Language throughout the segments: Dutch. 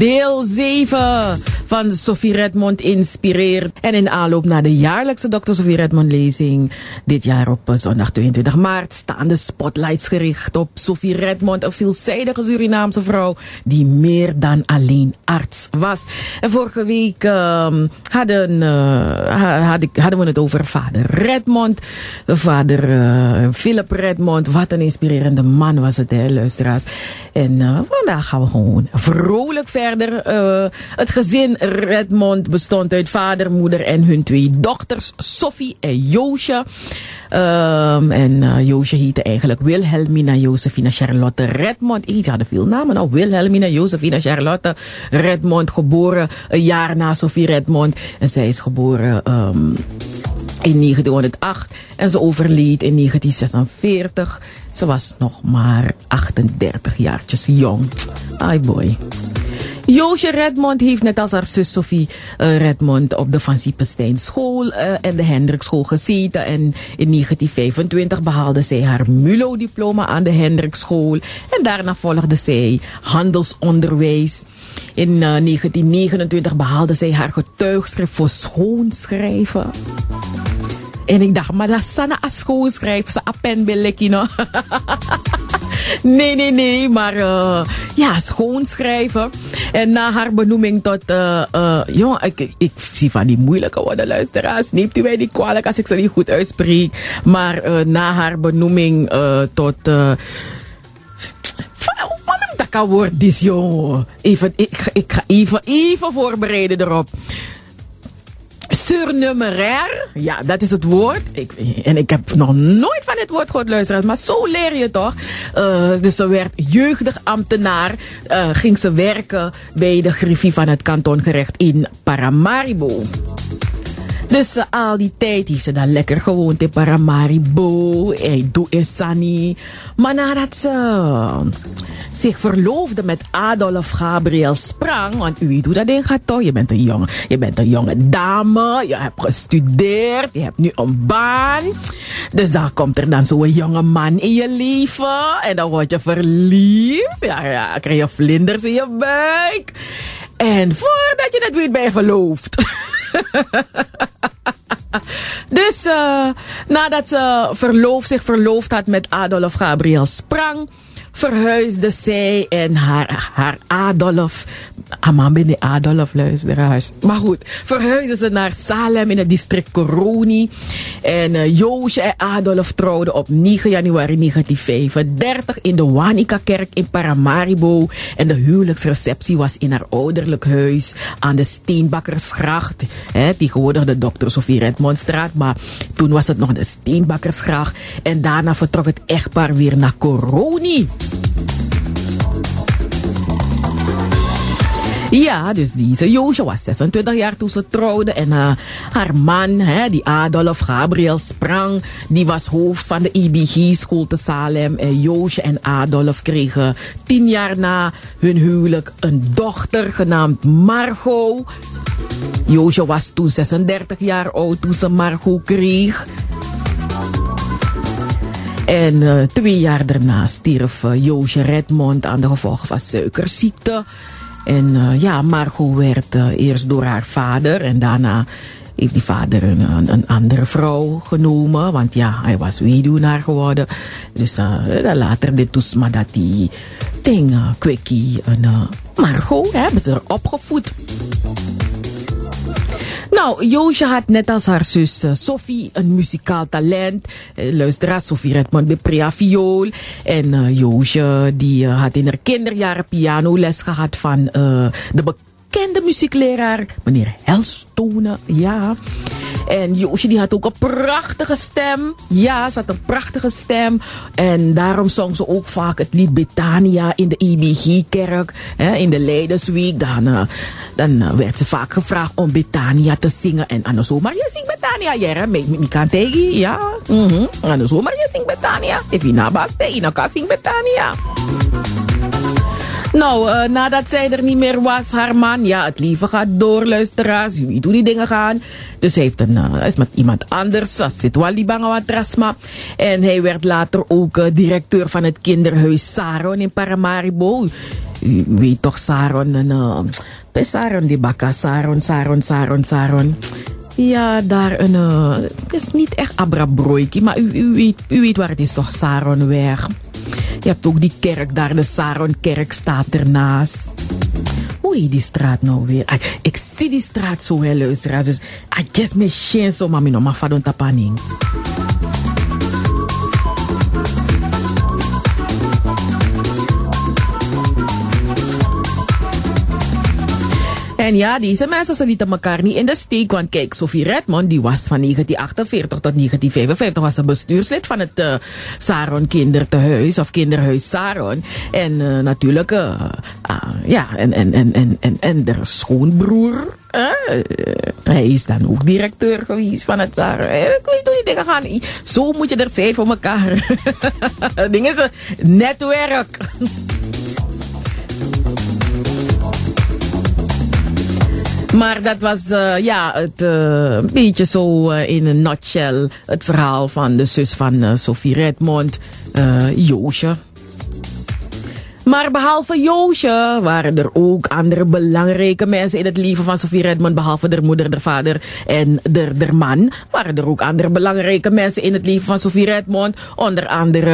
deel 7 van Sophie Redmond inspireert. En in aanloop naar de jaarlijkse Dr. Sophie Redmond lezing dit jaar op eh, zondag 22 maart staan de spotlights gericht op Sophie Redmond, een veelzijdige Surinaamse vrouw die meer dan alleen arts was. En vorige week uh, hadden, uh, hadden we het over vader Redmond, vader uh, Philip Redmond. Wat een inspirerende man was het, hè, luisteraars. En vandaag gaan we gewoon vrolijk verder. het gezin Redmond bestond uit vader, moeder en hun twee dochters, Sophie en Joosje. Um, en uh, Joosje heette eigenlijk Wilhelmina Josefina Charlotte Redmond. Iets hadden veel namen. Nou, Wilhelmina Josefina Charlotte Redmond, geboren een jaar na Sophie Redmond. En zij is geboren um, in 1908 en ze overleed in 1946. Ze was nog maar 38 jaartjes jong. Ai boy. Joosje Redmond heeft net als haar zus Sophie uh, Redmond op de Van Siepenstein school uh, en de Hendrikschool gezeten. En in 1925 behaalde zij haar MULO-diploma aan de Hendrikschool. En daarna volgde zij handelsonderwijs. In uh, 1929 behaalde zij haar getuigschrift voor schoonschrijven. En ik dacht, maar dat is een schoonschrijven, ze appenbelekkie, no? nee, nee, nee, maar uh, ja, schoonschrijven. En na haar benoeming tot, uh, uh, jong, ik, ik zie van die moeilijke woorden, luisteraars. Neemt u mij niet kwalijk als ik ze niet goed uitspreek. Maar na haar benoeming tot... Dat kan woord is, joh. Even, ik, ik ga even, even voorbereiden erop. Surnumerair, ja, dat is het woord. Ik, en ik heb nog nooit van dit woord gehoord, luisteren, maar zo leer je toch. Uh, dus ze werd jeugdig ambtenaar, uh, ging ze werken bij de griffie van het kantongerecht in Paramaribo. Dus al die tijd heeft ze dan lekker gewoond in Paramaribo. En doe Esani. Maar nadat ze zich verloofde met Adolf Gabriel Sprang. Want u weet hoe dat ding gaat toch? Je bent een jonge, je bent een jonge dame. Je hebt gestudeerd. Je hebt nu een baan. Dus dan komt er dan zo'n jonge man in je leven. En dan word je verliefd. Ja, ja, krijg je vlinders in je buik. En voordat je het weet ben je verloofd. dus uh, nadat ze verloofd, zich verloofd had met Adolf Gabriel Sprang verhuisde zij en haar, haar Adolf. Ben Adolf, luisteraars. Maar goed, verhuisden ze naar Salem in het district Coroni. En uh, Joosje en Adolf trouwden op 9 januari 1935 in de Wanika-kerk in Paramaribo. En de huwelijksreceptie was in haar ouderlijk huis aan de Steenbakkersgracht. Hè, tegenwoordig de Dr. Sofie Redmondstraat, maar toen was het nog de Steenbakkersgracht. En daarna vertrok het echtpaar weer naar Coroni. Ja, dus deze Joosje was 26 jaar toen ze trouwde. En uh, haar man, hè, die Adolf Gabriel Sprang, die was hoofd van de IBG-school te Salem. En Joosje en Adolf kregen tien jaar na hun huwelijk een dochter genaamd Margot. Joosje was toen 36 jaar oud toen ze Margot kreeg. En uh, twee jaar daarna stierf uh, Joosje Redmond aan de gevolgen van suikerziekte. En uh, ja, Margot werd eerst door haar vader en daarna heeft die vader een, andere vrouw genomen. Want ja, hij was weduwnaar geworden. Dus uh, later dit toes maar dat die ding, kwikkie, en Margot hebben ze er opgevoed. Nou, Joosje had net als haar zus uh, Sophie een muzikaal talent. Uh, luisteraar, Sophie Redmond bij Prea Viool. En uh, Joosje die had in haar kinderjaren pianoles gehad van de bekende muziekleraar, meneer Helstone. Ja. En Joosje die had ook een prachtige stem. Ja, ze had een prachtige stem. En daarom zong ze ook vaak het lied Betania in de IBG-kerk. In de Leidersweek. Dan, uh, dan werd ze vaak gevraagd om Betania te zingen. En anders zomaar, je zingt Betania. Ja, me kan tegen. Ja. Mm -hmm. Je zingt Betania. If je nabaste, je kan Betania. Nou, uh, nadat zij er niet meer was, haar man, ja, het leven gaat door, luisteraars. Je weet hoe die dingen gaan. Dus hij heeft een, uh, is met iemand anders, zit Wali Bangawatrasma. En hij werd later ook uh, directeur van het kinderhuis Saron in Paramaribo. U weet toch Saron, en, uh, Saron die bakka, Saron, Saron, Saron, Saron. Ja, daar een, het is niet echt Abrabroiki, maar u, u, weet, u weet waar het is toch, Saronweg. Je hebt ook die kerk daar, de Saronkerk staat ernaast. Hoe heet die straat nou weer? Ay, ik zie die straat zo, hè, luisteraars. Dus, I guess me shen so, mami, no, ma fadon tapaning. En ja, deze mensen lieten elkaar niet in de steek. Want kijk, Sophie Redmond, die was van 1948 tot 1955, was een bestuurslid van het uh, Saron Kindertehuis of Kinderhuis Saron. En uh, natuurlijk, uh, ja, en, en, en, en, en, en de schoonbroer. hij is dan ook directeur geweest van het Saron. Ik weet hoe die dingen gaan. Zo moet je er zijn voor elkaar. dingen netwerk. Maar dat was uh, ja, het, uh, een beetje zo uh, in een nutshell het verhaal van de zus van Sophie Redmond, Joosje. Maar behalve Joosje waren er ook andere belangrijke mensen in het leven van Sophie Redmond. Behalve de moeder, de vader en de, man. Waren er ook andere belangrijke mensen in het leven van Sophie Redmond. Onder andere,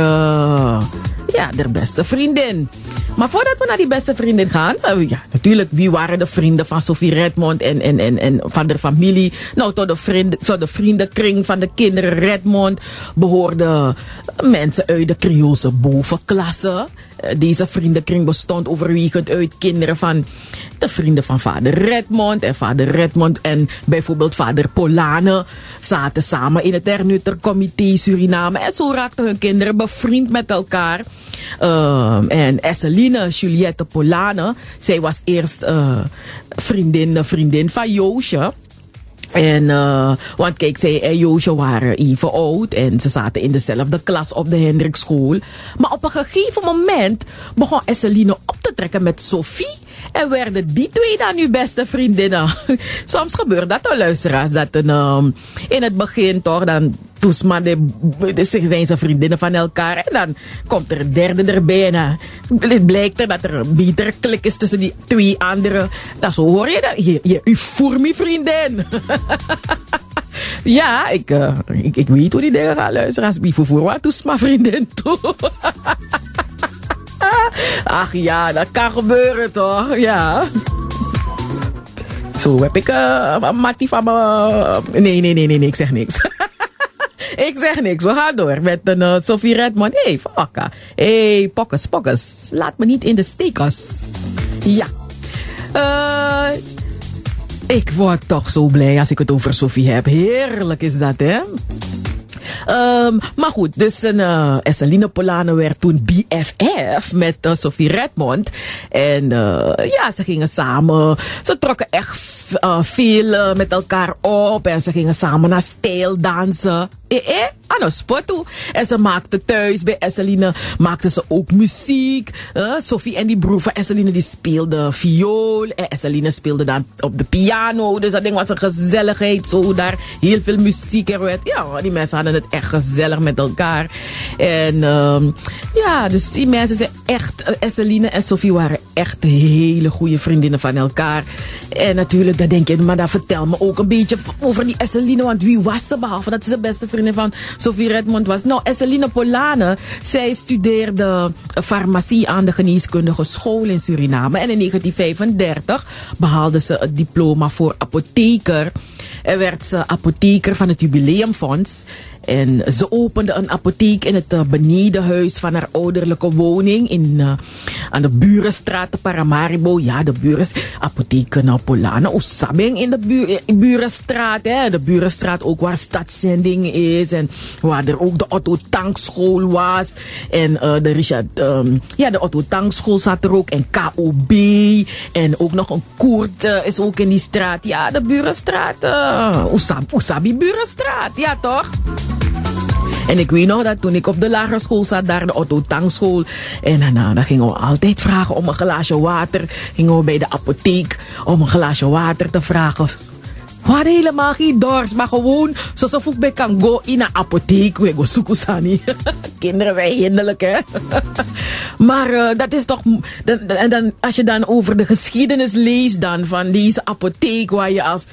ja, de beste vriendin. Maar voordat we naar die beste vriendin gaan, uh, ja, natuurlijk, wie waren de vrienden van Sophie Redmond en, en, en, en van de familie? Nou, tot de, vrienden, tot de vriendenkring van de kinderen Redmond behoorden mensen uit de Creoolse bovenklasse. Uh, deze vriendenkring bestond overwegend uit kinderen van de vrienden van vader Redmond. En vader Redmond en bijvoorbeeld vader Polane zaten samen in het Ernutter-comité Suriname. En zo raakten hun kinderen bevriend met elkaar. Uh, en Esseline Juliette Polane, zij was eerst uh, vriendin, vriendin van Joosje. En, uh, want kijk, zij en Joosje waren even oud en ze zaten in dezelfde klas op de Hendrikschool. Maar op een gegeven moment begon Esseline op te trekken met Sophie. En werden die twee dan nu beste vriendinnen. Soms gebeurt dat al, luisteraars. Dat een, um, in het begin toch, dan toesma de, de, zijn ze vriendinnen van elkaar. En dan komt er een derde erbij. En het blijkt er dat er een betere klik is tussen die twee anderen. Dat zo hoor je dat. Je, je, je vriendin. ja, ik, uh, ik, ik weet hoe die dingen gaan luisteren. Als ik voor wat toesma vriendin toe. Ach ja, dat kan gebeuren toch? Ja. Zo heb ik uh, Mattie van me. Nee, nee, nee, nee, nee, ik zeg niks. ik zeg niks. We gaan door met een uh, Sophie Redmond. Hé, hey, fakka. Hé, hey, pokkes, pokkes. Laat me niet in de steekers. Ja. Uh, ik word toch zo blij als ik het over Sophie heb. Heerlijk is dat, hè? Um, maar goed, dus een, uh, Esseline Polano werd toen BFF met uh, Sophie Redmond. En uh, ja, ze gingen samen, ze trokken echt veel met elkaar op. En ze gingen samen naar stijldansen. Eh, eh, ano sportu. En ze maakte thuis bij Esseline, maakte ze ook muziek. Uh, Sophie en die broer van Esseline, die speelden viool. En Esseline speelde dan op de piano. Dus dat ding was een gezelligheid. Zo daar heel veel muziek er werd. Ja, die mensen hadden het echt gezellig met elkaar. En um, ja, dus die mensen zijn echt, uh, Esseline en Sophie waren echt hele goede vriendinnen van elkaar. En natuurlijk, dan denk je, maar dan vertel me ook een beetje over die Esseline. Want wie was ze behalve dat ze de beste vriendin van Sophie Redmond was? Nou, Esseline Polane, zij studeerde farmacie aan de geneeskundige school in Suriname. En in 1935 behaalde ze het diploma voor apotheker. En werd ze apotheker van het Jubileumfonds. En ze opende een apotheek in het uh, benedenhuis van haar ouderlijke woning in, uh, aan de Burenstraat Paramaribo. Ja, de Buren, apotheek Napolana, Oesabing in de bu Burenstraat. Hè. De Burenstraat ook waar stadszending is en waar er ook de Otto Tankschool was. En de Richard, um, ja, de Otto Tankschool zat er ook en KOB. En ook nog een Koert is ook in die straat. Ja, de Burenstraat, uh, Oesabi Burenstraat, ja toch? En ik weet nog dat toen ik op de lagere school zat, daar de Otto Tangschool. En daarna dan gingen we altijd vragen om een glaasje water. Gingen we bij de apotheek om een glaasje water te vragen. We helemaal geen dorst, maar gewoon zoals ik bij kan go in een apotheek. We gaan zoeken, Sani. Kinderen, wij hinderlijk, hè? maar uh, dat is toch. En dan, als je dan over de geschiedenis leest dan van deze apotheek, waar je als.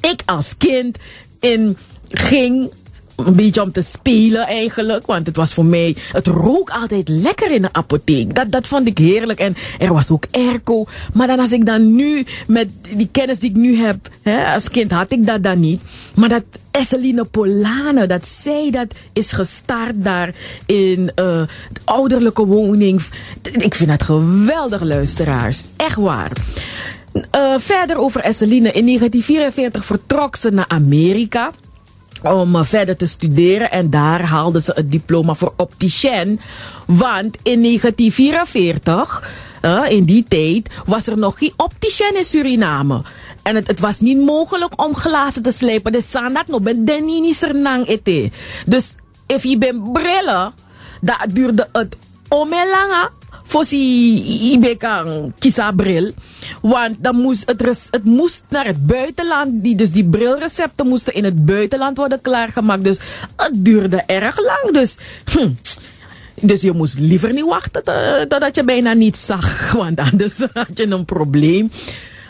Ik als kind in ging een beetje om te spelen eigenlijk. Want het was voor mij, het rook altijd lekker in de apotheek. Dat, dat vond ik heerlijk. En er was ook airco. Maar dan als ik dan nu, met die kennis die ik nu heb, hè, als kind had ik dat dan niet. Maar dat Esseline Polane, dat zij dat is gestart daar in uh, de ouderlijke woning. Ik vind dat geweldig, luisteraars. Echt waar. Uh, verder over Esseline. In 1944 vertrok ze naar Amerika om verder te studeren. En daar haalde ze het diploma voor opticien. Want in 1944, uh, in die tijd, was er nog geen opticien in Suriname. En het, het, was niet mogelijk om glazen te slijpen. Dus dat nog bij Denini Sernang ete. Dus if je bent brillen, dat duurde het omelange Fossi ibe kan kisa bril. Want dan moest het, het moest naar het buitenland. Die, dus die brilrecepten moesten in het buitenland worden klaargemaakt. Dus het duurde erg lang. Dus, hm, dus je moest liever niet wachten totdat je bijna niets zag. Want anders had je een probleem.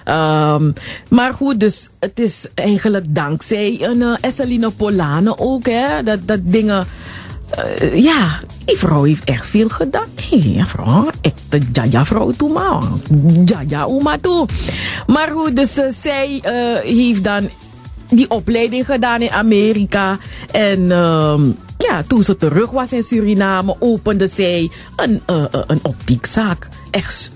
Um, maar goed, dus het is eigenlijk dankzij een uh, Esseline Polane ook, hè, dat, dat dingen uh, ja, die vrouw heeft echt veel gedaan. Ja, vrouw, echte jaja vrouw toe maar. Jaja oma toe. Maar goed, dus uh, zij heeft dan die opleiding gedaan in Amerika. En uh, ja, toen ze terug was in Suriname, opende zij een, een optiekzaak. Echt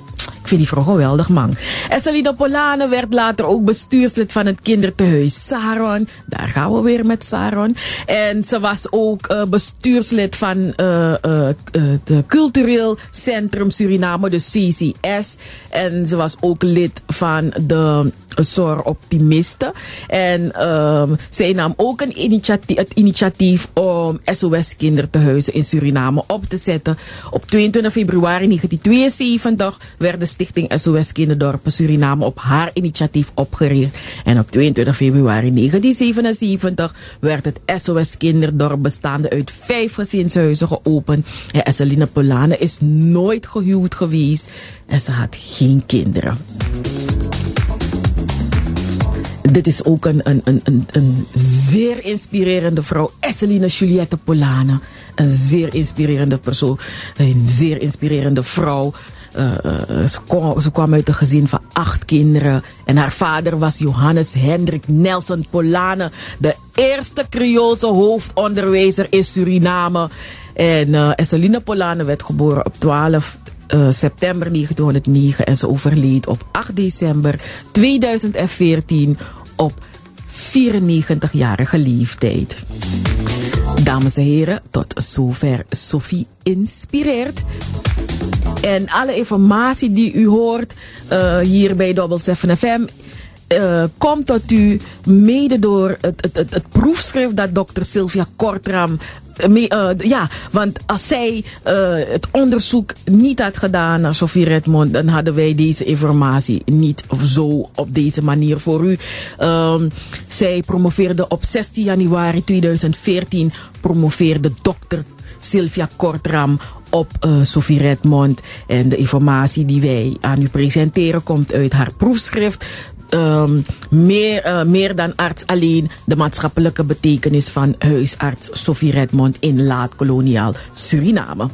vind die vrouw geweldig, man. Esselina Polane werd later ook bestuurslid van het kindertehuis Saron. Daar gaan we weer met Saron. En ze was ook uh, bestuurslid van uh, uh, het Cultureel Centrum Suriname, de CCS. En ze was ook lid van de Zor Optimisten. En um, zij nam ook een initiatief, het initiatief om SOS Kindertehuizen in Suriname op te zetten. Op 22 februari 1972 werd de stichting SOS Kinderdorpen Suriname op haar initiatief opgericht. En op 22 februari 1977 werd het SOS Kinderdorp bestaande uit vijf gezinshuizen geopend. En Esseline Polane is nooit gehuwd geweest en ze had geen kinderen. Dit is ook een, een, een, een, zeer inspirerende vrouw, Esseline Juliette Polane. Een zeer inspirerende persoon, een zeer inspirerende vrouw. Ze, kwam, ze, kwam, uit een gezin van acht kinderen. En haar vader was Johannes Hendrik Nelson Polane. De eerste Creoolse hoofdonderwijzer in Suriname. En uh, Esseline Polane werd geboren op 12 uh, september 1909. En ze overleed op 8 december 2014 op 94-jarige leeftijd. Dames en heren, tot zover Sophie inspireert. En alle informatie die u hoort uh, hier bij Double 7 FM uh, komt tot u mede door het, het, het, proefschrift dat dokter Sylvia Kortram uh, ja, want als zij het onderzoek niet had gedaan naar Sophie Redmond, dan hadden wij deze informatie niet zo op deze manier voor u. Um, zij promoveerde op 16 januari 2014, promoveerde dokter Sylvia Kortram op uh, Sophie Redmond. En de informatie die wij aan u presenteren komt uit haar proefschrift um, meer, uh, meer dan arts alleen de maatschappelijke betekenis van huisarts Sophie Redmond in laat-koloniaal Suriname.